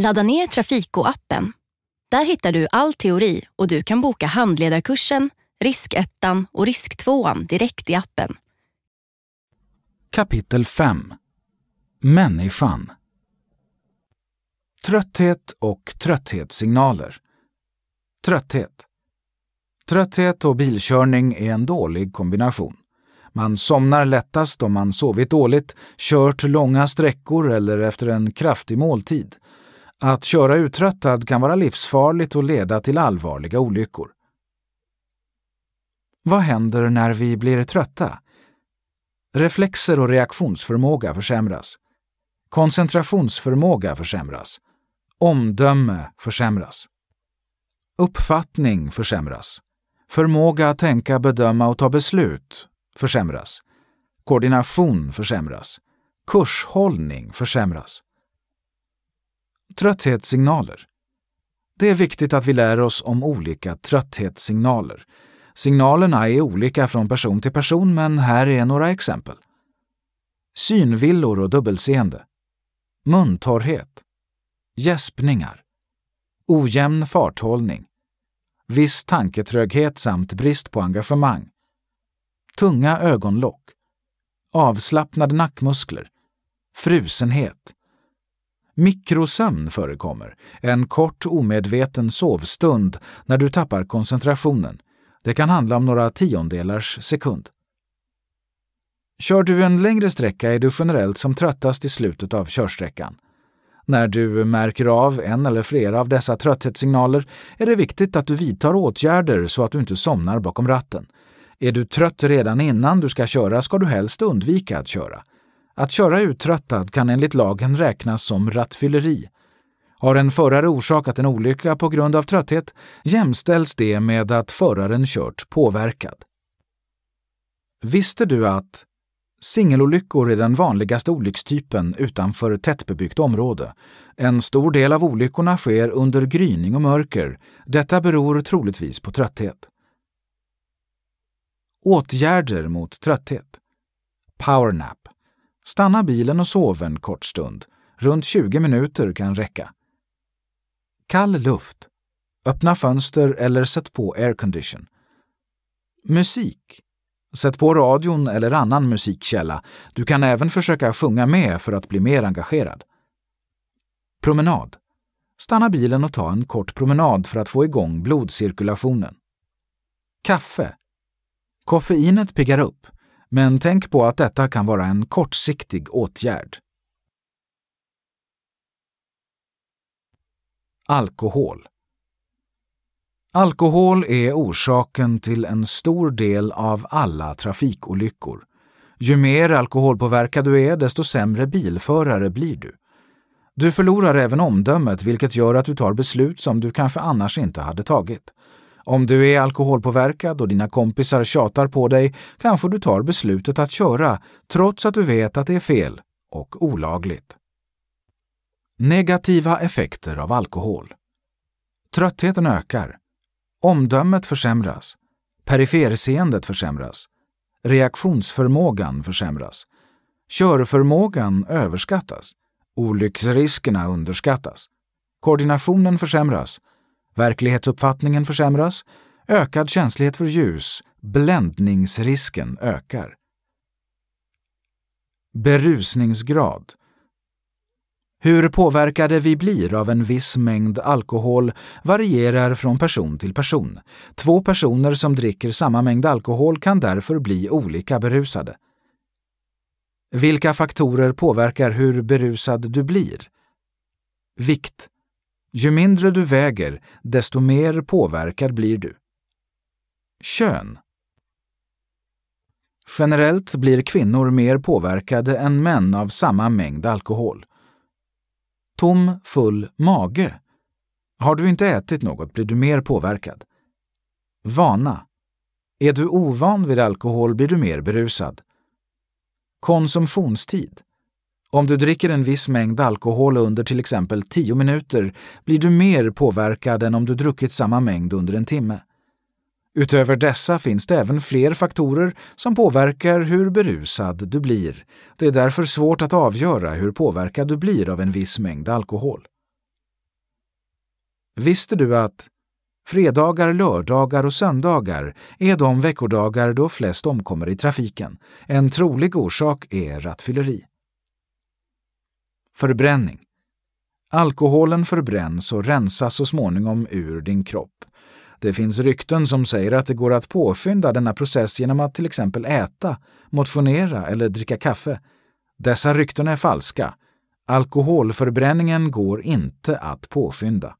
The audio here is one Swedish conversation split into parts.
Ladda ner Trafiko-appen. Där hittar du all teori och du kan boka handledarkursen, riskettan och risktvåan direkt i appen. Kapitel 5 Människan Trötthet och trötthetssignaler. Trötthet. Trötthet och bilkörning är en dålig kombination. Man somnar lättast om man sovit dåligt, kört långa sträckor eller efter en kraftig måltid. Att köra uttröttad kan vara livsfarligt och leda till allvarliga olyckor. Vad händer när vi blir trötta? Reflexer och reaktionsförmåga försämras. Koncentrationsförmåga försämras. Omdöme försämras. Uppfattning försämras. Förmåga att tänka, bedöma och ta beslut försämras. Koordination försämras. Kurshållning försämras. Trötthetssignaler. Det är viktigt att vi lär oss om olika trötthetssignaler. Signalerna är olika från person till person, men här är några exempel. Synvillor och dubbelseende. Muntorrhet. Gäspningar. Ojämn farthållning. Viss tanketröghet samt brist på engagemang. Tunga ögonlock. Avslappnade nackmuskler. Frusenhet. Mikrosömn förekommer, en kort omedveten sovstund när du tappar koncentrationen. Det kan handla om några tiondelars sekund. Kör du en längre sträcka är du generellt som tröttast i slutet av körsträckan. När du märker av en eller flera av dessa trötthetssignaler är det viktigt att du vidtar åtgärder så att du inte somnar bakom ratten. Är du trött redan innan du ska köra ska du helst undvika att köra. Att köra uttröttad kan enligt lagen räknas som rattfylleri. Har en förare orsakat en olycka på grund av trötthet jämställs det med att föraren kört påverkad. Visste du att Singelolyckor är den vanligaste olyckstypen utanför tättbebyggt område. En stor del av olyckorna sker under gryning och mörker. Detta beror troligtvis på trötthet. Åtgärder mot trötthet. Powernap. Stanna bilen och sov en kort stund. Runt 20 minuter kan räcka. Kall luft. Öppna fönster eller sätt på aircondition. Musik. Sätt på radion eller annan musikkälla. Du kan även försöka sjunga med för att bli mer engagerad. Promenad. Stanna bilen och ta en kort promenad för att få igång blodcirkulationen. Kaffe. Koffeinet piggar upp, men tänk på att detta kan vara en kortsiktig åtgärd. Alkohol. Alkohol är orsaken till en stor del av alla trafikolyckor. Ju mer alkoholpåverkad du är, desto sämre bilförare blir du. Du förlorar även omdömet, vilket gör att du tar beslut som du kanske annars inte hade tagit. Om du är alkoholpåverkad och dina kompisar tjatar på dig kanske du tar beslutet att köra trots att du vet att det är fel och olagligt. Negativa effekter av alkohol. Tröttheten ökar. Omdömet försämras. Periferseendet försämras. Reaktionsförmågan försämras. Körförmågan överskattas. Olycksriskerna underskattas. Koordinationen försämras. Verklighetsuppfattningen försämras. Ökad känslighet för ljus. Bländningsrisken ökar. Berusningsgrad. Hur påverkade vi blir av en viss mängd alkohol varierar från person till person. Två personer som dricker samma mängd alkohol kan därför bli olika berusade. Vilka faktorer påverkar hur berusad du blir? Vikt. Ju mindre du väger, desto mer påverkad blir du. Kön. Generellt blir kvinnor mer påverkade än män av samma mängd alkohol. Tom, full mage. Har du inte ätit något blir du mer påverkad. Vana. Är du ovan vid alkohol blir du mer berusad. Konsumtionstid. Om du dricker en viss mängd alkohol under till exempel 10 minuter blir du mer påverkad än om du druckit samma mängd under en timme. Utöver dessa finns det även fler faktorer som påverkar hur berusad du blir. Det är därför svårt att avgöra hur påverkad du blir av en viss mängd alkohol. Visste du att fredagar, lördagar och söndagar är de veckodagar då flest omkommer i trafiken? En trolig orsak är rattfylleri. Förbränning. Alkoholen förbränns och rensas så småningom ur din kropp. Det finns rykten som säger att det går att påskynda denna process genom att till exempel äta, motionera eller dricka kaffe. Dessa rykten är falska. Alkoholförbränningen går inte att påskynda.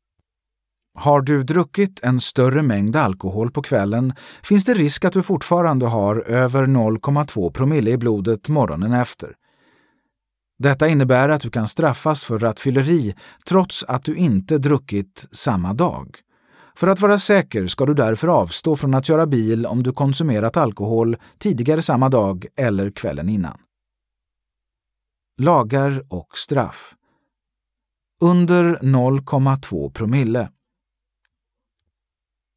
Har du druckit en större mängd alkohol på kvällen finns det risk att du fortfarande har över 0,2 promille i blodet morgonen efter. Detta innebär att du kan straffas för rattfylleri trots att du inte druckit samma dag. För att vara säker ska du därför avstå från att köra bil om du konsumerat alkohol tidigare samma dag eller kvällen innan. Lagar och straff. Under 0,2 promille.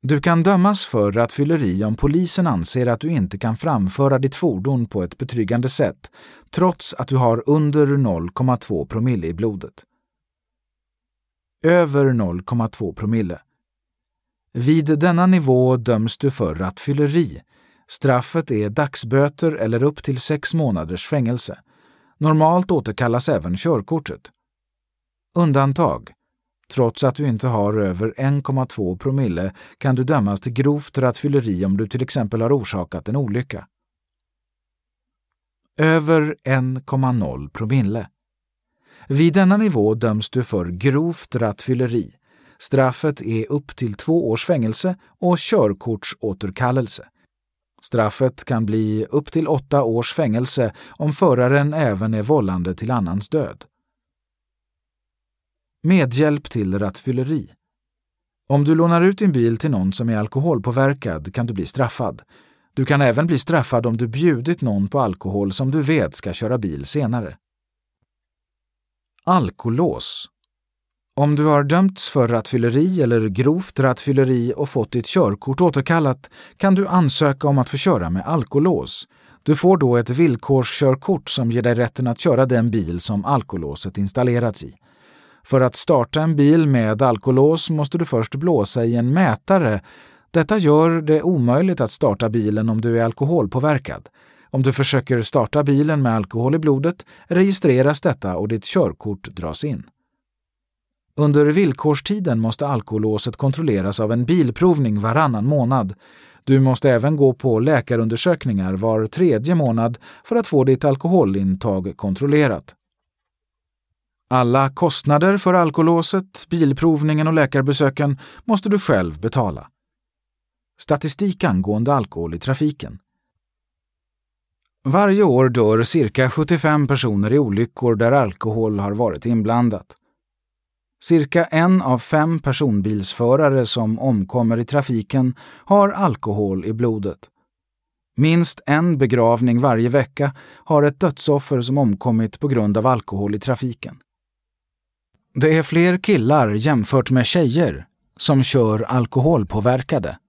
Du kan dömas för rattfylleri om polisen anser att du inte kan framföra ditt fordon på ett betryggande sätt trots att du har under 0,2 promille i blodet. Över 0,2 promille. Vid denna nivå döms du för rattfylleri. Straffet är dagsböter eller upp till sex månaders fängelse. Normalt återkallas även körkortet. Undantag. Trots att du inte har över 1,2 promille kan du dömas till grovt rattfylleri om du till exempel har orsakat en olycka. Över 1,0 promille. Vid denna nivå döms du för grovt rattfylleri. Straffet är upp till två års fängelse och körkortsåterkallelse. Straffet kan bli upp till åtta års fängelse om föraren även är vållande till annans död. Medhjälp till rattfylleri. Om du lånar ut din bil till någon som är alkoholpåverkad kan du bli straffad. Du kan även bli straffad om du bjudit någon på alkohol som du vet ska köra bil senare. Alkolås. Om du har dömts för rattfylleri eller grovt rattfylleri och fått ditt körkort återkallat kan du ansöka om att få köra med alkolås. Du får då ett villkorskörkort som ger dig rätten att köra den bil som alkolåset installerats i. För att starta en bil med alkolås måste du först blåsa i en mätare. Detta gör det omöjligt att starta bilen om du är alkoholpåverkad. Om du försöker starta bilen med alkohol i blodet registreras detta och ditt körkort dras in. Under villkorstiden måste alkolåset kontrolleras av en bilprovning varannan månad. Du måste även gå på läkarundersökningar var tredje månad för att få ditt alkoholintag kontrollerat. Alla kostnader för alkolåset, bilprovningen och läkarbesöken måste du själv betala. Statistik angående alkohol i trafiken. Varje år dör cirka 75 personer i olyckor där alkohol har varit inblandat. Cirka en av fem personbilsförare som omkommer i trafiken har alkohol i blodet. Minst en begravning varje vecka har ett dödsoffer som omkommit på grund av alkohol i trafiken. Det är fler killar jämfört med tjejer som kör alkoholpåverkade.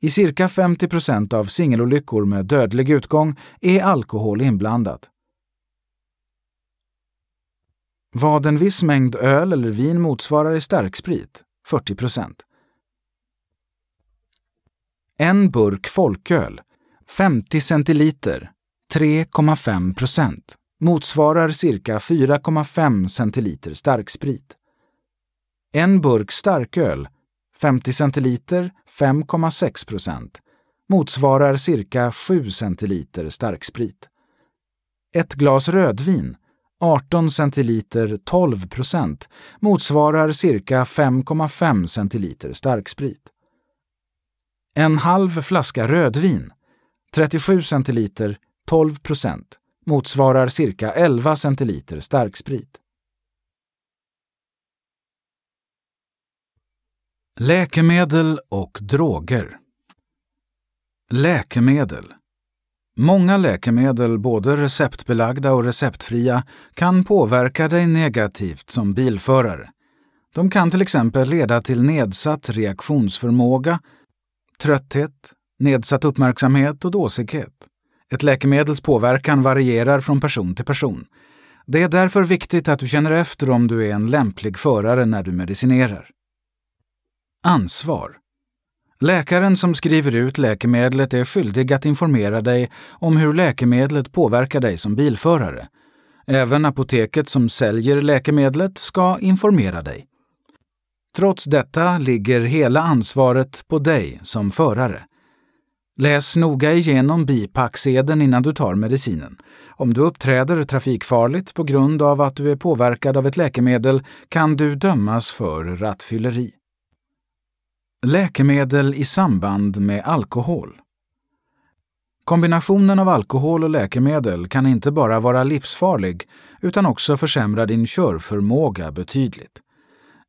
I cirka 50 procent av singelolyckor med dödlig utgång är alkohol inblandat. Vad en viss mängd öl eller vin motsvarar i starksprit, 40 procent. En burk folköl, 50 centiliter, 3,5 procent motsvarar cirka 4,5 centiliter starksprit. En burk starköl, 50 centiliter, 5,6 procent, motsvarar cirka 7 centiliter starksprit. Ett glas rödvin, 18 centiliter, 12 procent, motsvarar cirka 5,5 centiliter starksprit. En halv flaska rödvin, 37 centiliter, 12 procent, motsvarar cirka 11 centiliter starksprit. Läkemedel och droger Läkemedel Många läkemedel, både receptbelagda och receptfria, kan påverka dig negativt som bilförare. De kan till exempel leda till nedsatt reaktionsförmåga, trötthet, nedsatt uppmärksamhet och dåsighet. Ett läkemedels påverkan varierar från person till person. Det är därför viktigt att du känner efter om du är en lämplig förare när du medicinerar. Ansvar. Läkaren som skriver ut läkemedlet är skyldig att informera dig om hur läkemedlet påverkar dig som bilförare. Även apoteket som säljer läkemedlet ska informera dig. Trots detta ligger hela ansvaret på dig som förare. Läs noga igenom bipacksedeln innan du tar medicinen. Om du uppträder trafikfarligt på grund av att du är påverkad av ett läkemedel kan du dömas för rattfylleri. Läkemedel i samband med alkohol. Kombinationen av alkohol och läkemedel kan inte bara vara livsfarlig utan också försämra din körförmåga betydligt.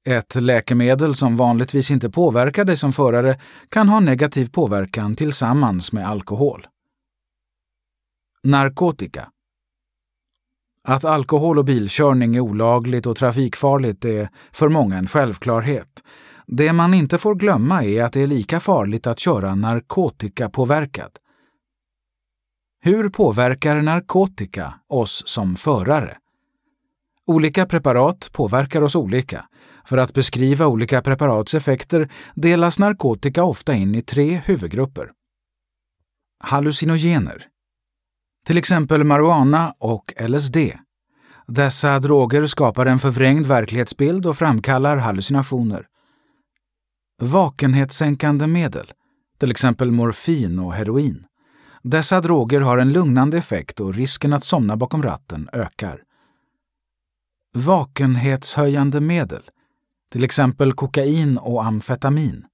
Ett läkemedel som vanligtvis inte påverkar dig som förare kan ha negativ påverkan tillsammans med alkohol. Narkotika Att alkohol och bilkörning är olagligt och trafikfarligt är för många en självklarhet. Det man inte får glömma är att det är lika farligt att köra narkotikapåverkad. Hur påverkar narkotika oss som förare? Olika preparat påverkar oss olika. För att beskriva olika preparats effekter delas narkotika ofta in i tre huvudgrupper. Hallucinogener. Till exempel marijuana och LSD. Dessa droger skapar en förvrängd verklighetsbild och framkallar hallucinationer. Vakenhetssänkande medel, till exempel morfin och heroin. Dessa droger har en lugnande effekt och risken att somna bakom ratten ökar. Vakenhetshöjande medel, till exempel kokain och amfetamin.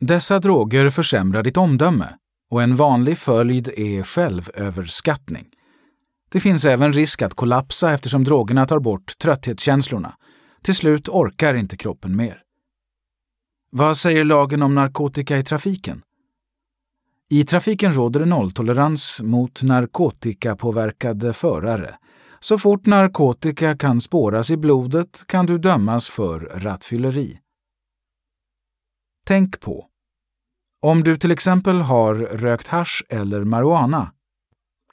Dessa droger försämrar ditt omdöme och en vanlig följd är självöverskattning. Det finns även risk att kollapsa eftersom drogerna tar bort trötthetskänslorna. Till slut orkar inte kroppen mer. Vad säger lagen om narkotika i trafiken? I trafiken råder det nolltolerans mot narkotikapåverkade förare. Så fort narkotika kan spåras i blodet kan du dömas för rattfylleri. Tänk på om du till exempel har rökt hash eller marijuana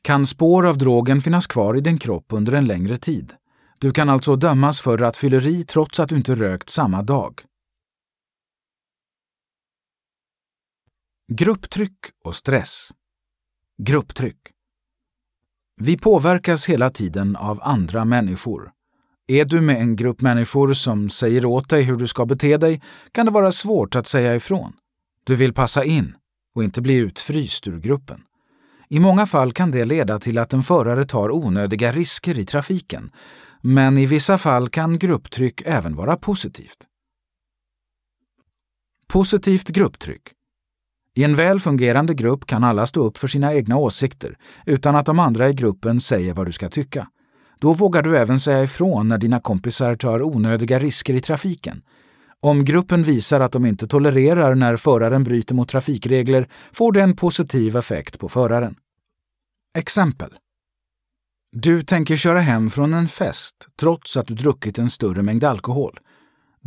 kan spår av drogen finnas kvar i din kropp under en längre tid. Du kan alltså dömas för rattfylleri trots att du inte rökt samma dag. Grupptryck och stress. Grupptryck. Vi påverkas hela tiden av andra människor. Är du med en grupp människor som säger åt dig hur du ska bete dig kan det vara svårt att säga ifrån. Du vill passa in och inte bli utfryst ur gruppen. I många fall kan det leda till att en förare tar onödiga risker i trafiken, men i vissa fall kan grupptryck även vara positivt. Positivt grupptryck i en väl fungerande grupp kan alla stå upp för sina egna åsikter utan att de andra i gruppen säger vad du ska tycka. Då vågar du även säga ifrån när dina kompisar tar onödiga risker i trafiken. Om gruppen visar att de inte tolererar när föraren bryter mot trafikregler får det en positiv effekt på föraren. Exempel. Du tänker köra hem från en fest trots att du druckit en större mängd alkohol.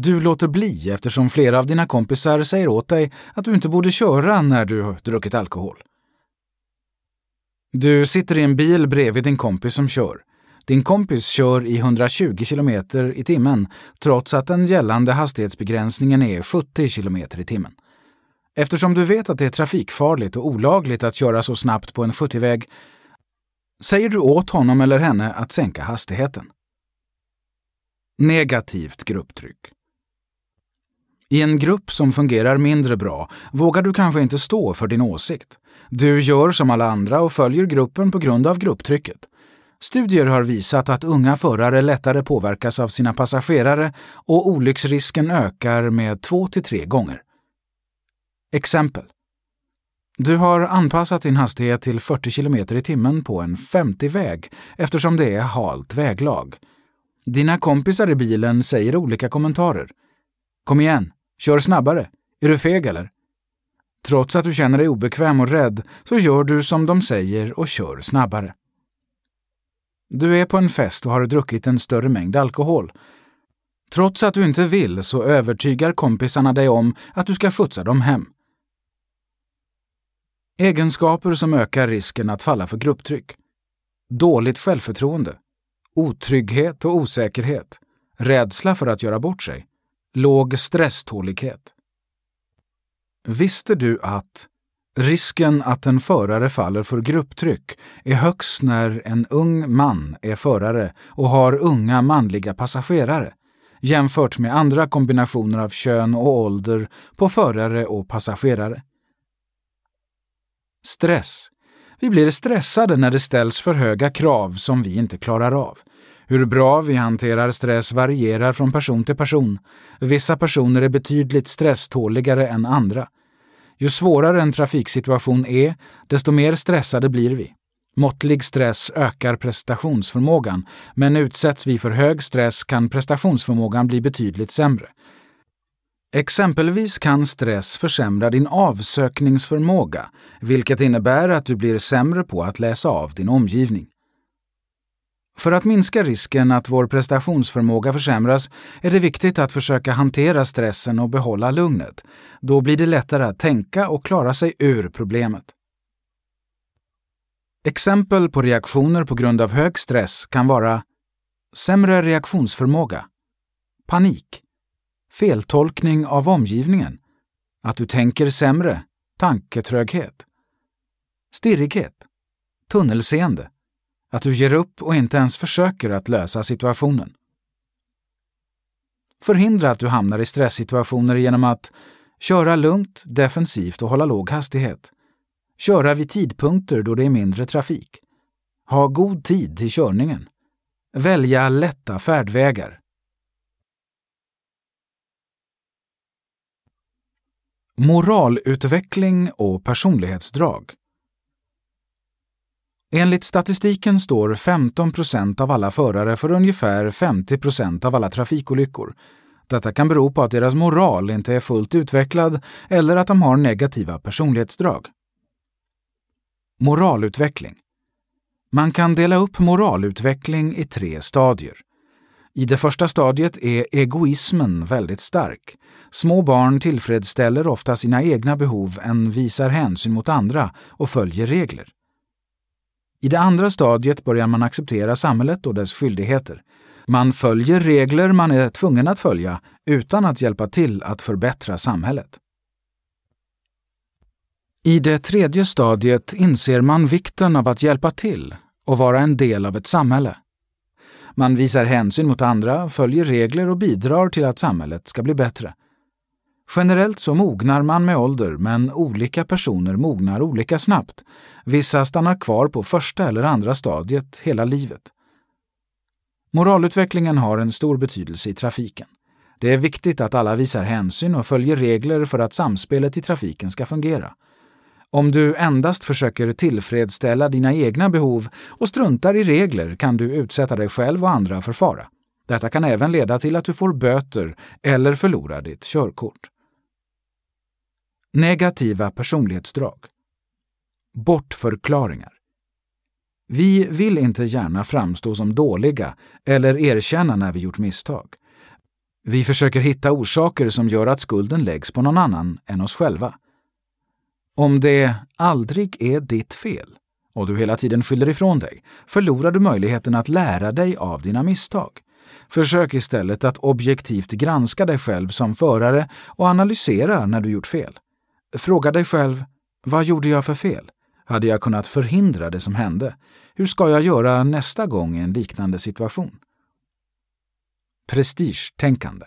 Du låter bli eftersom flera av dina kompisar säger åt dig att du inte borde köra när du har druckit alkohol. Du sitter i en bil bredvid din kompis som kör. Din kompis kör i 120 km i timmen trots att den gällande hastighetsbegränsningen är 70 km i timmen. Eftersom du vet att det är trafikfarligt och olagligt att köra så snabbt på en 70-väg säger du åt honom eller henne att sänka hastigheten. Negativt grupptryck. I en grupp som fungerar mindre bra vågar du kanske inte stå för din åsikt. Du gör som alla andra och följer gruppen på grund av grupptrycket. Studier har visat att unga förare lättare påverkas av sina passagerare och olycksrisken ökar med 2-3 gånger. Exempel. Du har anpassat din hastighet till 40 km i timmen på en 50-väg eftersom det är halt väglag. Dina kompisar i bilen säger olika kommentarer. Kom igen, Kör snabbare. Är du feg eller? Trots att du känner dig obekväm och rädd så gör du som de säger och kör snabbare. Du är på en fest och har druckit en större mängd alkohol. Trots att du inte vill så övertygar kompisarna dig om att du ska skjutsa dem hem. Egenskaper som ökar risken att falla för grupptryck. Dåligt självförtroende. otrygghet och osäkerhet, rädsla för att göra bort sig, låg stresstålighet. Visste du att risken att en förare faller för grupptryck är högst när en ung man är förare och har unga manliga passagerare jämfört med andra kombinationer av kön och ålder på förare och passagerare? Stress. Vi blir stressade när det ställs för höga krav som vi inte klarar av. Hur bra vi hanterar stress varierar från person till person. Vissa personer är betydligt stresståligare än andra. Ju svårare en trafiksituation är, desto mer stressade blir vi. Måttlig stress ökar prestationsförmågan, men utsätts vi för hög stress kan prestationsförmågan bli betydligt sämre. Exempelvis kan stress försämra din avsökningsförmåga, vilket innebär att du blir sämre på att läsa av din omgivning. För att minska risken att vår prestationsförmåga försämras är det viktigt att försöka hantera stressen och behålla lugnet. Då blir det lättare att tänka och klara sig ur problemet. Exempel på reaktioner på grund av hög stress kan vara sämre reaktionsförmåga, panik, feltolkning av omgivningen, att du tänker sämre, tanketröghet, stirrighet, tunnelseende, att du ger upp och inte ens försöker att lösa situationen. Förhindra att du hamnar i stresssituationer genom att köra lugnt, defensivt och hålla låg hastighet. Köra vid tidpunkter då det är mindre trafik. Ha god tid till körningen. Välja lätta färdvägar. Moralutveckling och personlighetsdrag Enligt statistiken står 15 procent av alla förare för ungefär 50 procent av alla trafikolyckor. Detta kan bero på att deras moral inte är fullt utvecklad eller att de har negativa personlighetsdrag. Moralutveckling Man kan dela upp moralutveckling i tre stadier. I det första stadiet är egoismen väldigt stark. Små barn tillfredsställer ofta sina egna behov än visar hänsyn mot andra och följer regler. I det andra stadiet börjar man acceptera samhället och dess skyldigheter. Man följer regler man är tvungen att följa utan att hjälpa till att förbättra samhället. I det tredje stadiet inser man vikten av att hjälpa till och vara en del av ett samhälle. Man visar hänsyn mot andra, följer regler och bidrar till att samhället ska bli bättre. Generellt så mognar man med ålder, men olika personer mognar olika snabbt. Vissa stannar kvar på första eller andra stadiet hela livet. Moralutvecklingen har en stor betydelse i trafiken. Det är viktigt att alla visar hänsyn och följer regler för att samspelet i trafiken ska fungera. Om du endast försöker tillfredsställa dina egna behov och struntar i regler kan du utsätta dig själv och andra för fara. Detta kan även leda till att du får böter eller förlorar ditt körkort. Negativa personlighetsdrag. Bortförklaringar. Vi vill inte gärna framstå som dåliga eller erkänna när vi gjort misstag. Vi försöker hitta orsaker som gör att skulden läggs på någon annan än oss själva. Om det aldrig är ditt fel och du hela tiden skyller ifrån dig förlorar du möjligheten att lära dig av dina misstag. Försök istället att objektivt granska dig själv som förare och analysera när du gjort fel. Fråga dig själv, vad gjorde jag för fel? Hade jag kunnat förhindra det som hände? Hur ska jag göra nästa gång i en liknande situation? Prestigetänkande.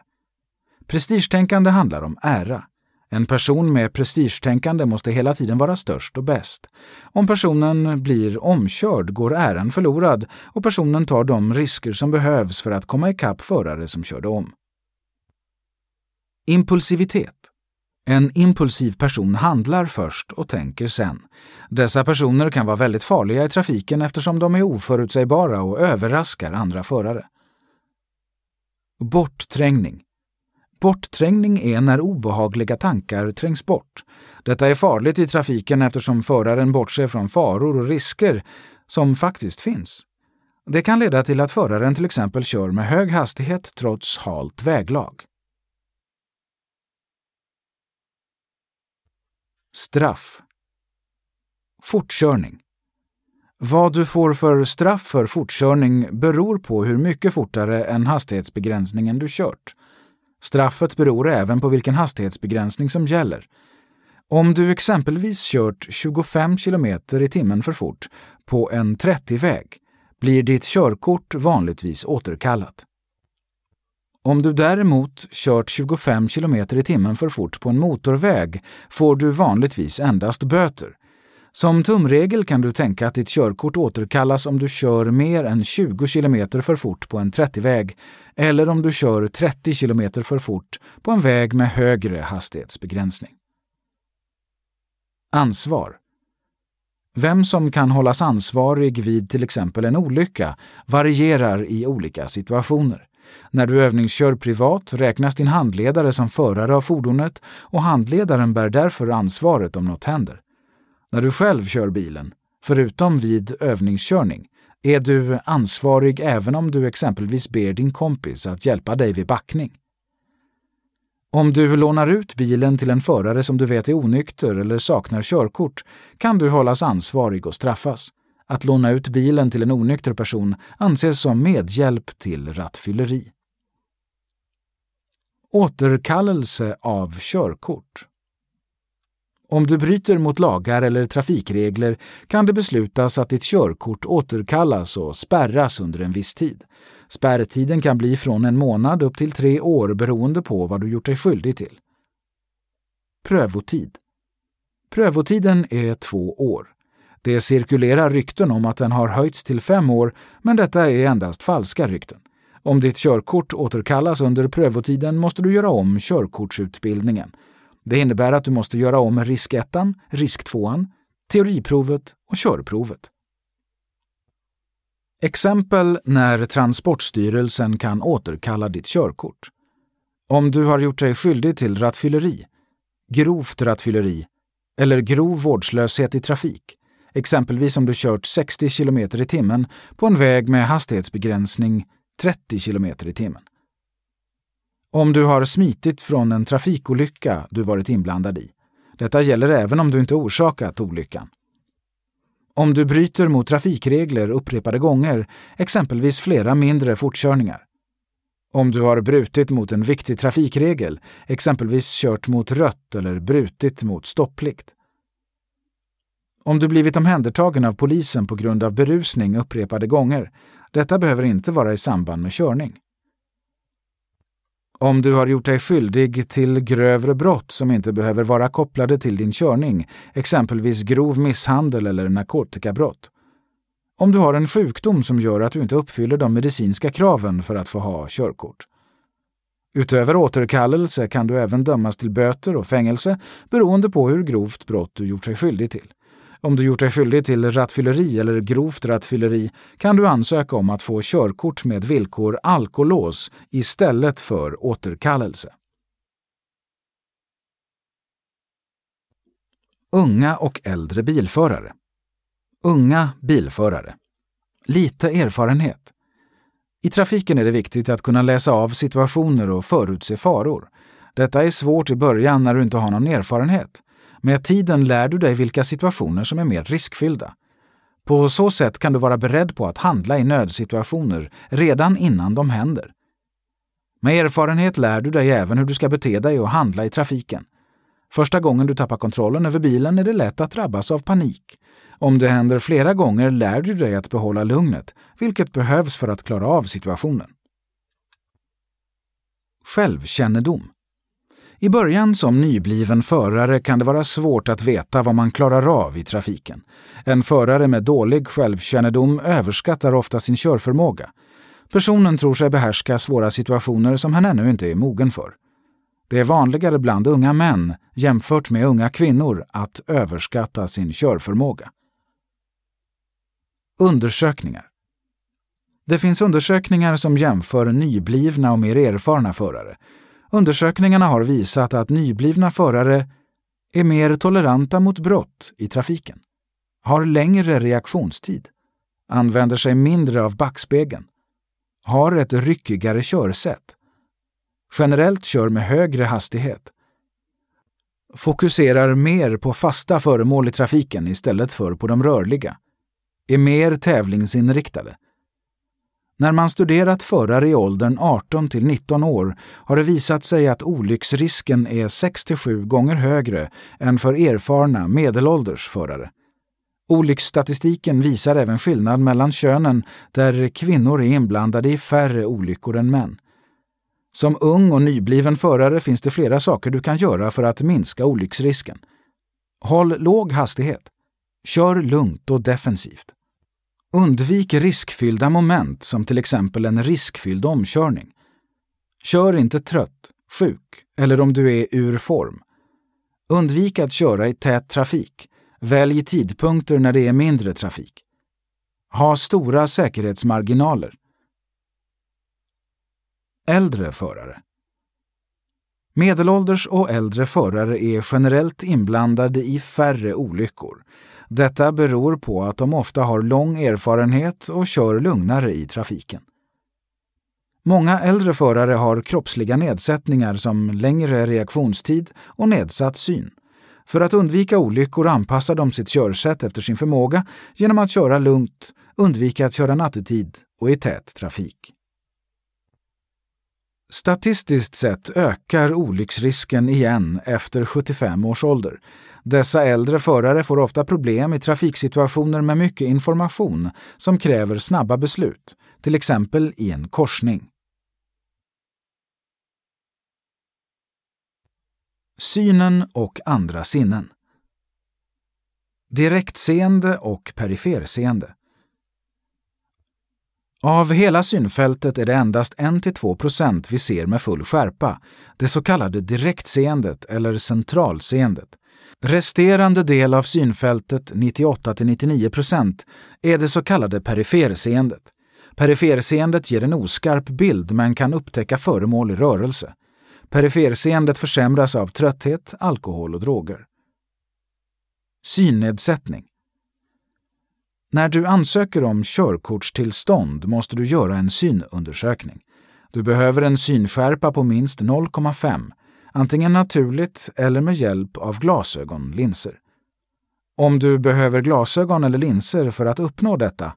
Prestigetänkande handlar om ära. En person med prestigetänkande måste hela tiden vara störst och bäst. Om personen blir omkörd går äran förlorad och personen tar de risker som behövs för att komma ikapp förare som körde om. Impulsivitet. En impulsiv person handlar först och tänker sen. Dessa personer kan vara väldigt farliga i trafiken eftersom de är oförutsägbara och överraskar andra förare. Bortträngning. Bortträngning är när obehagliga tankar trängs bort. Detta är farligt i trafiken eftersom föraren bortser från faror och risker som faktiskt finns. Det kan leda till att föraren till exempel kör med hög hastighet trots halt väglag. Straff. Fortkörning. Vad du får för straff för fortkörning beror på hur mycket fortare än hastighetsbegränsningen du kört. Straffet beror även på vilken hastighetsbegränsning som gäller. Om du exempelvis kört 25 km i timmen för fort på en 30-väg blir ditt körkort vanligtvis återkallat. Om du däremot kört 25 km i timmen för fort på en motorväg får du vanligtvis endast böter. Som tumregel kan du tänka att ditt körkort återkallas om du kör mer än 20 km för fort på en 30-väg eller om du kör 30 km för fort på en väg med högre hastighetsbegränsning. Ansvar Vem som kan hållas ansvarig vid till exempel en olycka varierar i olika situationer. När du övningskör privat räknas din handledare som förare av fordonet och handledaren bär därför ansvaret om något händer. När du själv kör bilen, förutom vid övningskörning, är du ansvarig även om du exempelvis ber din kompis att hjälpa dig vid backning. Om du lånar ut bilen till en förare som du vet är onykter eller saknar körkort kan du hållas ansvarig och straffas. Att låna ut bilen till en onykter person anses som medhjälp till rattfylleri. Återkallelse av körkort om du bryter mot lagar eller trafikregler kan det beslutas att ditt körkort återkallas och spärras under en viss tid. Spärrtiden kan bli från en månad upp till tre år beroende på vad du gjort dig skyldig till. Prövotid Prövotiden är två år. Det cirkulerar rykten om att den har höjts till fem år, men detta är endast falska rykten. Om ditt körkort återkallas under prövotiden måste du göra om körkortsutbildningen. Det innebär att du måste göra om risk 1, risk 2, teoriprovet och körprovet. Exempel när Transportstyrelsen kan återkalla ditt körkort. Om du har gjort dig skyldig till rattfylleri, grovt rattfylleri eller grov vårdslöshet i trafik, exempelvis om du kört 60 km i timmen på en väg med hastighetsbegränsning 30 km i timmen. Om du har smitit från en trafikolycka du varit inblandad i. Detta gäller även om du inte orsakat olyckan. Om du bryter mot trafikregler upprepade gånger, exempelvis flera mindre fortkörningar. Om du har brutit mot en viktig trafikregel, exempelvis kört mot rött eller brutit mot stopplikt. Om du blivit omhändertagen av polisen på grund av berusning upprepade gånger. Detta behöver inte vara i samband med körning. Om du har gjort dig skyldig till grövre brott som inte behöver vara kopplade till din körning, exempelvis grov misshandel eller narkotikabrott. Om du har en sjukdom som gör att du inte uppfyller de medicinska kraven för att få ha körkort. Utöver återkallelse kan du även dömas till böter och fängelse beroende på hur grovt brott du gjort dig skyldig till. Om du gjort dig skyldig till rattfylleri eller grovt rattfylleri kan du ansöka om att få körkort med villkor alkolås istället för återkallelse. Unga och äldre bilförare. Unga bilförare. Lite erfarenhet. I trafiken är det viktigt att kunna läsa av situationer och förutse faror. Detta är svårt i början när du inte har någon erfarenhet. Med tiden lär du dig vilka situationer som är mer riskfyllda. På så sätt kan du vara beredd på att handla i nödsituationer redan innan de händer. Med erfarenhet lär du dig även hur du ska bete dig och handla i trafiken. Första gången du tappar kontrollen över bilen är det lätt att drabbas av panik. Om det händer flera gånger lär du dig att behålla lugnet, vilket behövs för att klara av situationen. Självkännedom i början som nybliven förare kan det vara svårt att veta vad man klarar av i trafiken. En förare med dålig självkännedom överskattar ofta sin körförmåga. Personen tror sig behärska svåra situationer som han ännu inte är mogen för. Det är vanligare bland unga män jämfört med unga kvinnor att överskatta sin körförmåga. Undersökningar Det finns undersökningar som jämför nyblivna och mer erfarna förare. Undersökningarna har visat att nyblivna förare är mer toleranta mot brott i trafiken, har längre reaktionstid, använder sig mindre av backspegeln, har ett ryckigare körsätt, generellt kör med högre hastighet, fokuserar mer på fasta föremål i trafiken istället för på de rörliga, är mer tävlingsinriktade. När man studerat förare i åldern 18 till 19 år har det visat sig att olycksrisken är 6-7 gånger högre än för erfarna medelålders förare. Olycksstatistiken visar även skillnad mellan könen där kvinnor är inblandade i färre olyckor än män. Som ung och nybliven förare finns det flera saker du kan göra för att minska olycksrisken. Håll låg hastighet. Kör lugnt och defensivt. Undvik riskfyllda moment som till exempel en riskfylld omkörning. Kör inte trött, sjuk eller om du är ur form. Undvik att köra i tät trafik. Välj tidpunkter när det är mindre trafik. Ha stora säkerhetsmarginaler. Äldre förare Medelålders och äldre förare är generellt inblandade i färre olyckor. Detta beror på att de ofta har lång erfarenhet och kör lugnare i trafiken. Många äldre förare har kroppsliga nedsättningar som längre reaktionstid och nedsatt syn. För att undvika olyckor anpassar de sitt körsätt efter sin förmåga genom att köra lugnt, undvika att köra nattetid och i tät trafik. Statistiskt sett ökar olycksrisken igen efter 75 års ålder. Dessa äldre förare får ofta problem i trafiksituationer med mycket information som kräver snabba beslut, till exempel i en korsning. Synen och andra sinnen. Direktseende och periferseende. Av hela synfältet är det endast 1-2 vi ser med full skärpa, det så kallade direktseendet eller centralseendet. Resterande del av synfältet, 98–99 %, är det så kallade periferseendet. Periferseendet ger en oskarp bild men kan upptäcka föremål i rörelse. Periferseendet försämras av trötthet, alkohol och droger. Synnedsättning när du ansöker om körkortstillstånd måste du göra en synundersökning. Du behöver en synskärpa på minst 0,5, antingen naturligt eller med hjälp av glasögonlinser. Om du behöver glasögon eller linser för att uppnå detta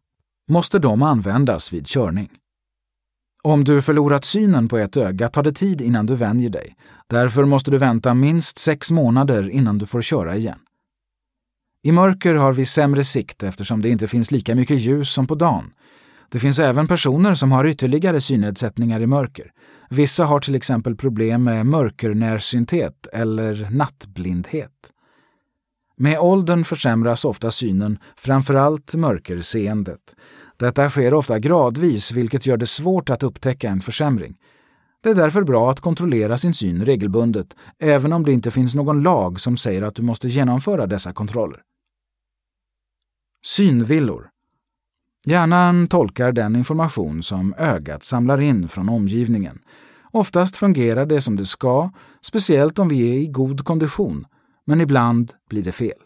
måste de användas vid körning. Om du förlorat synen på ett öga tar det tid innan du vänjer dig. Därför måste du vänta minst sex månader innan du får köra igen. I mörker har vi sämre sikt eftersom det inte finns lika mycket ljus som på dagen. Det finns även personer som har ytterligare synnedsättningar i mörker. Vissa har till exempel problem med mörkernärsynthet eller nattblindhet. Med åldern försämras ofta synen, framförallt mörkerseendet. Detta sker ofta gradvis, vilket gör det svårt att upptäcka en försämring. Det är därför bra att kontrollera sin syn regelbundet, även om det inte finns någon lag som säger att du måste genomföra dessa kontroller. Synvillor. Hjärnan tolkar den information som ögat samlar in från omgivningen. Oftast fungerar det som det ska, speciellt om vi är i god kondition, men ibland blir det fel.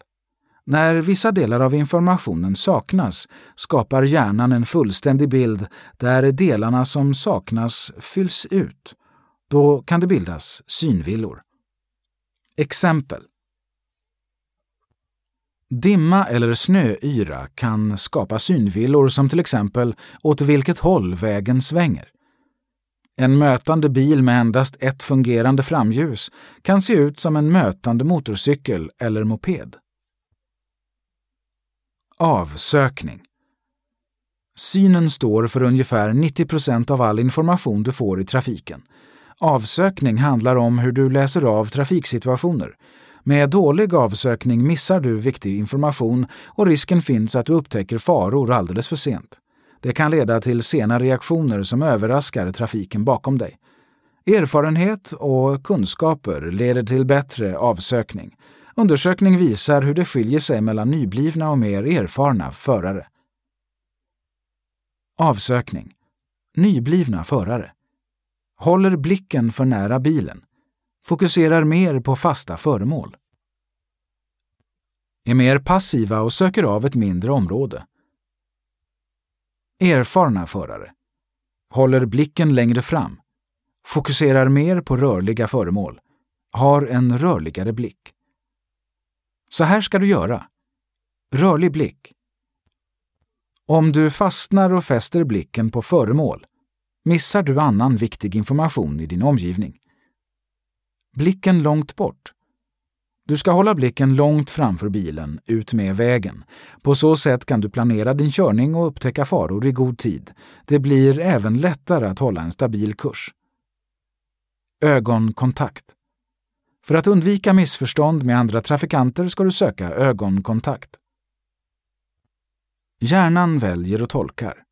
När vissa delar av informationen saknas skapar hjärnan en fullständig bild där delarna som saknas fylls ut. Då kan det bildas synvillor. Exempel Dimma eller snöyra kan skapa synvillor som till exempel åt vilket håll vägen svänger. En mötande bil med endast ett fungerande framljus kan se ut som en mötande motorcykel eller moped. Avsökning Synen står för ungefär 90 procent av all information du får i trafiken. Avsökning handlar om hur du läser av trafiksituationer, med dålig avsökning missar du viktig information och risken finns att du upptäcker faror alldeles för sent. Det kan leda till sena reaktioner som överraskar trafiken bakom dig. Erfarenhet och kunskaper leder till bättre avsökning. Undersökning visar hur det skiljer sig mellan nyblivna och mer erfarna förare. Avsökning. Nyblivna förare. Håller blicken för nära bilen fokuserar mer på fasta föremål. Är mer passiva och söker av ett mindre område. Erfarna förare. Håller blicken längre fram. Fokuserar mer på rörliga föremål. Har en rörligare blick. Så här ska du göra. Rörlig blick. Om du fastnar och fäster blicken på föremål missar du annan viktig information i din omgivning. Blicken långt bort. Du ska hålla blicken långt framför bilen, ut med vägen. På så sätt kan du planera din körning och upptäcka faror i god tid. Det blir även lättare att hålla en stabil kurs. Ögonkontakt. För att undvika missförstånd med andra trafikanter ska du söka ögonkontakt. Hjärnan väljer och tolkar.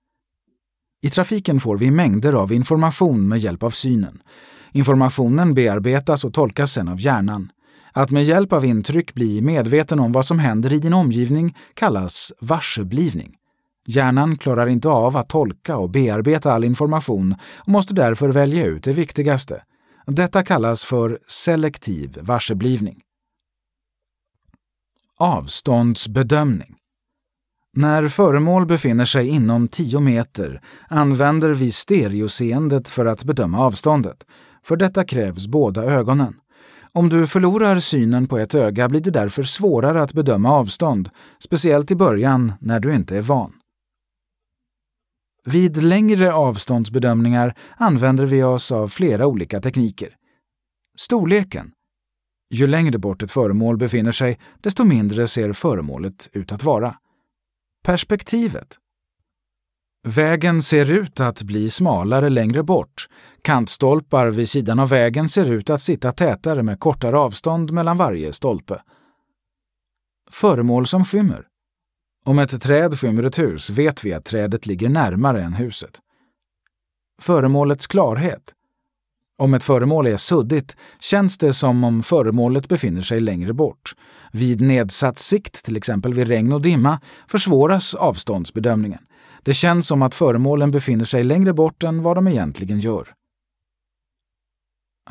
I trafiken får vi mängder av information med hjälp av synen. Informationen bearbetas och tolkas sedan av hjärnan. Att med hjälp av intryck bli medveten om vad som händer i din omgivning kallas varseblivning. Hjärnan klarar inte av att tolka och bearbeta all information och måste därför välja ut det viktigaste. Detta kallas för selektiv varseblivning. Avståndsbedömning när föremål befinner sig inom 10 meter använder vi stereoseendet för att bedöma avståndet. För detta krävs båda ögonen. Om du förlorar synen på ett öga blir det därför svårare att bedöma avstånd, speciellt i början när du inte är van. Vid längre avståndsbedömningar använder vi oss av flera olika tekniker. Storleken. Ju längre bort ett föremål befinner sig, desto mindre ser föremålet ut att vara. Perspektivet. Vägen ser ut att bli smalare längre bort. Kantstolpar vid sidan av vägen ser ut att sitta tätare med kortare avstånd mellan varje stolpe. Föremål som skymmer. Om ett träd skymmer ett hus vet vi att trädet ligger närmare än huset. Föremålets klarhet. Om ett föremål är suddigt känns det som om föremålet befinner sig längre bort. Vid nedsatt sikt, till exempel vid regn och dimma, försvåras avståndsbedömningen. Det känns som att föremålen befinner sig längre bort än vad de egentligen gör.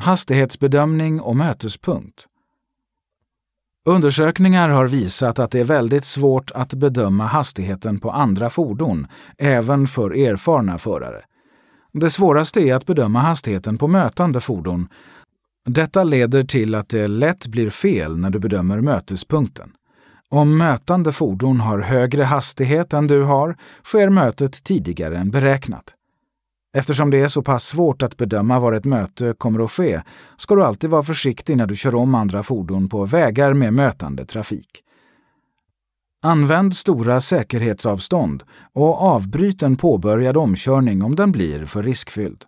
Hastighetsbedömning och mötespunkt. Undersökningar har visat att det är väldigt svårt att bedöma hastigheten på andra fordon, även för erfarna förare. Det svåraste är att bedöma hastigheten på mötande fordon. Detta leder till att det lätt blir fel när du bedömer mötespunkten. Om mötande fordon har högre hastighet än du har sker mötet tidigare än beräknat. Eftersom det är så pass svårt att bedöma var ett möte kommer att ske ska du alltid vara försiktig när du kör om andra fordon på vägar med mötande trafik. Använd stora säkerhetsavstånd och avbryt en påbörjad omkörning om den blir för riskfylld.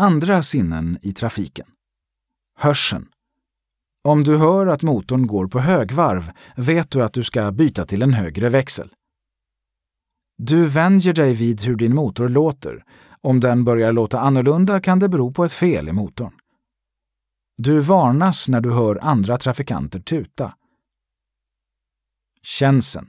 Andra sinnen i trafiken. Hörseln. Om du hör att motorn går på högvarv vet du att du ska byta till en högre växel. Du vänjer dig vid hur din motor låter. Om den börjar låta annorlunda kan det bero på ett fel i motorn. Du varnas när du hör andra trafikanter tuta. Känseln.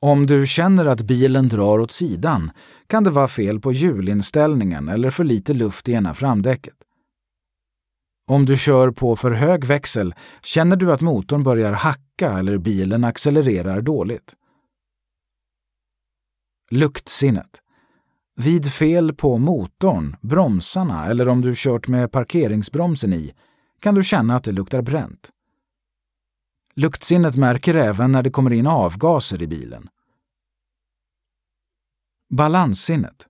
Om du känner att bilen drar åt sidan kan det vara fel på hjulinställningen eller för lite luft i ena framdäcket. Om du kör på för hög växel känner du att motorn börjar hacka eller bilen accelererar dåligt. Luktsinnet. Vid fel på motorn, bromsarna eller om du kört med parkeringsbromsen i kan du känna att det luktar bränt. Luktsinnet märker även när det kommer in avgaser i bilen. Balanssinnet.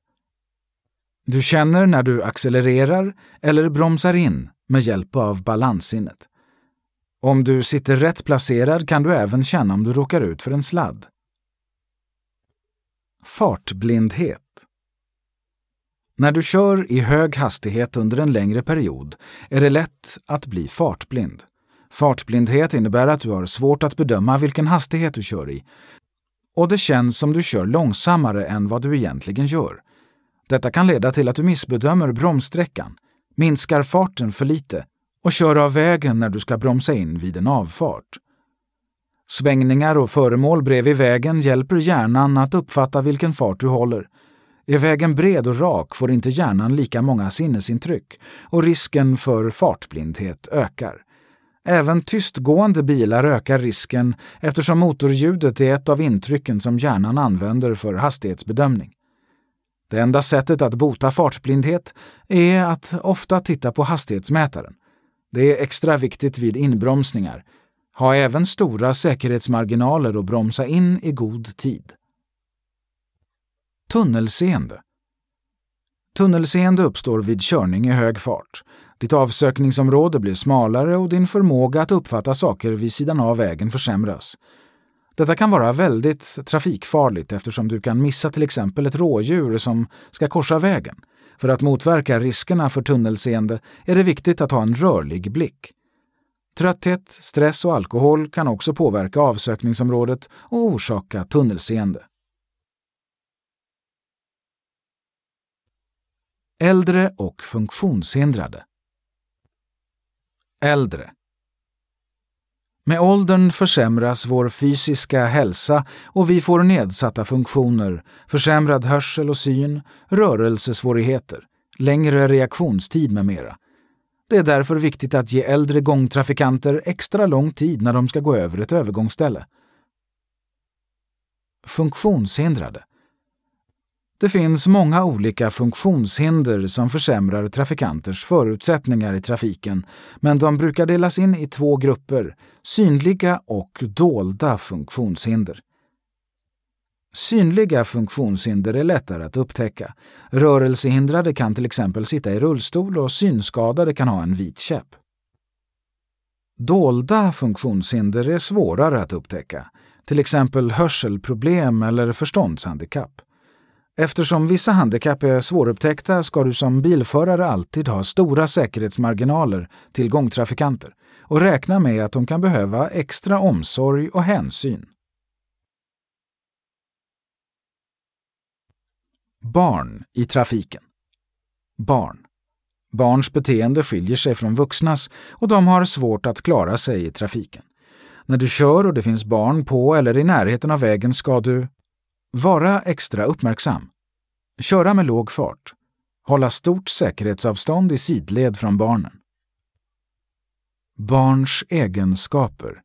Du känner när du accelererar eller bromsar in med hjälp av balanssinnet. Om du sitter rätt placerad kan du även känna om du råkar ut för en sladd. Fartblindhet. När du kör i hög hastighet under en längre period är det lätt att bli fartblind. Fartblindhet innebär att du har svårt att bedöma vilken hastighet du kör i och det känns som du kör långsammare än vad du egentligen gör. Detta kan leda till att du missbedömer bromssträckan, minskar farten för lite och kör av vägen när du ska bromsa in vid en avfart. Svängningar och föremål bredvid vägen hjälper hjärnan att uppfatta vilken fart du håller. Är vägen bred och rak får inte hjärnan lika många sinnesintryck och risken för fartblindhet ökar. Även tystgående bilar ökar risken eftersom motorljudet är ett av intrycken som hjärnan använder för hastighetsbedömning. Det enda sättet att bota fartblindhet är att ofta titta på hastighetsmätaren. Det är extra viktigt vid inbromsningar. Ha även stora säkerhetsmarginaler och bromsa in i god tid. Tunnelseende. Tunnelseende uppstår vid körning i hög fart. Ditt avsökningsområde blir smalare och din förmåga att uppfatta saker vid sidan av vägen försämras. Detta kan vara väldigt trafikfarligt eftersom du kan missa till exempel ett rådjur som ska korsa vägen. För att motverka riskerna för tunnelseende är det viktigt att ha en rörlig blick. Trötthet, stress och alkohol kan också påverka avsökningsområdet och orsaka tunnelseende. Äldre och funktionshindrade. Äldre. Med åldern försämras vår fysiska hälsa och vi får nedsatta funktioner, försämrad hörsel och syn, rörelsesvårigheter, längre reaktionstid med mera. Det är därför viktigt att ge äldre gångtrafikanter extra lång tid när de ska gå över ett övergångsställe. Funktionshindrade. Det finns många olika funktionshinder som försämrar trafikanters förutsättningar i trafiken, men de brukar delas in i två grupper, synliga och dolda funktionshinder. Synliga funktionshinder är lättare att upptäcka. Rörelsehindrade kan till exempel sitta i rullstol och synskadade kan ha en vit käpp. Dolda funktionshinder är svårare att upptäcka, till exempel hörselproblem eller förståndshandikapp. Eftersom vissa handikapp är svårupptäckta ska du som bilförare alltid ha stora säkerhetsmarginaler till gångtrafikanter och räkna med att de kan behöva extra omsorg och hänsyn. Barn i trafiken. Barn. Barns beteende skiljer sig från vuxnas och de har svårt att klara sig i trafiken. När du kör och det finns barn på eller i närheten av vägen ska du vara extra uppmärksam. Köra med låg fart. Hålla stort säkerhetsavstånd i sidled från barnen. Barns egenskaper.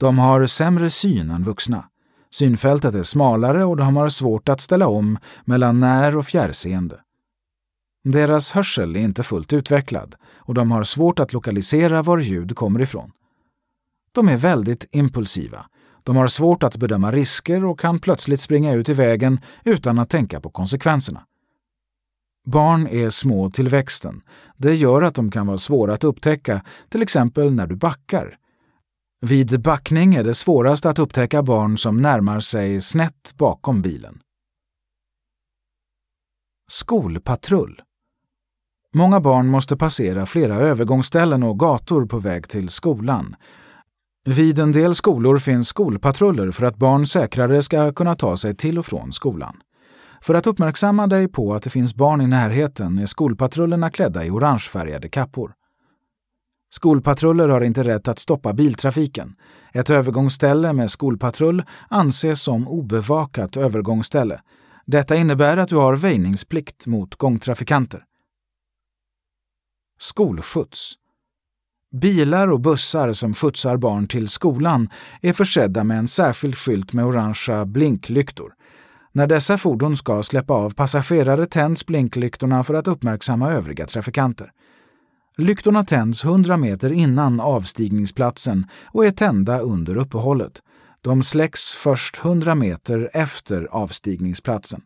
De har sämre syn än vuxna. Synfältet är smalare och de har svårt att ställa om mellan när och fjärrseende. Deras hörsel är inte fullt utvecklad och de har svårt att lokalisera var ljud kommer ifrån. De är väldigt impulsiva de har svårt att bedöma risker och kan plötsligt springa ut i vägen utan att tänka på konsekvenserna. Barn är små till växten. Det gör att de kan vara svåra att upptäcka, till exempel när du backar. Vid backning är det svårast att upptäcka barn som närmar sig snett bakom bilen. Skolpatrull Många barn måste passera flera övergångsställen och gator på väg till skolan. Vid en del skolor finns skolpatruller för att barn säkrare ska kunna ta sig till och från skolan. För att uppmärksamma dig på att det finns barn i närheten är skolpatrullerna klädda i orangefärgade kappor. Skolpatruller har inte rätt att stoppa biltrafiken. Ett övergångsställe med skolpatrull anses som obevakat övergångsställe. Detta innebär att du har väjningsplikt mot gångtrafikanter. Skolskjuts Bilar och bussar som skjutsar barn till skolan är försedda med en särskild skylt med orangea blinklyktor. När dessa fordon ska släppa av passagerare tänds blinklyktorna för att uppmärksamma övriga trafikanter. Lyktorna tänds 100 meter innan avstigningsplatsen och är tända under uppehållet. De släcks först 100 meter efter avstigningsplatsen.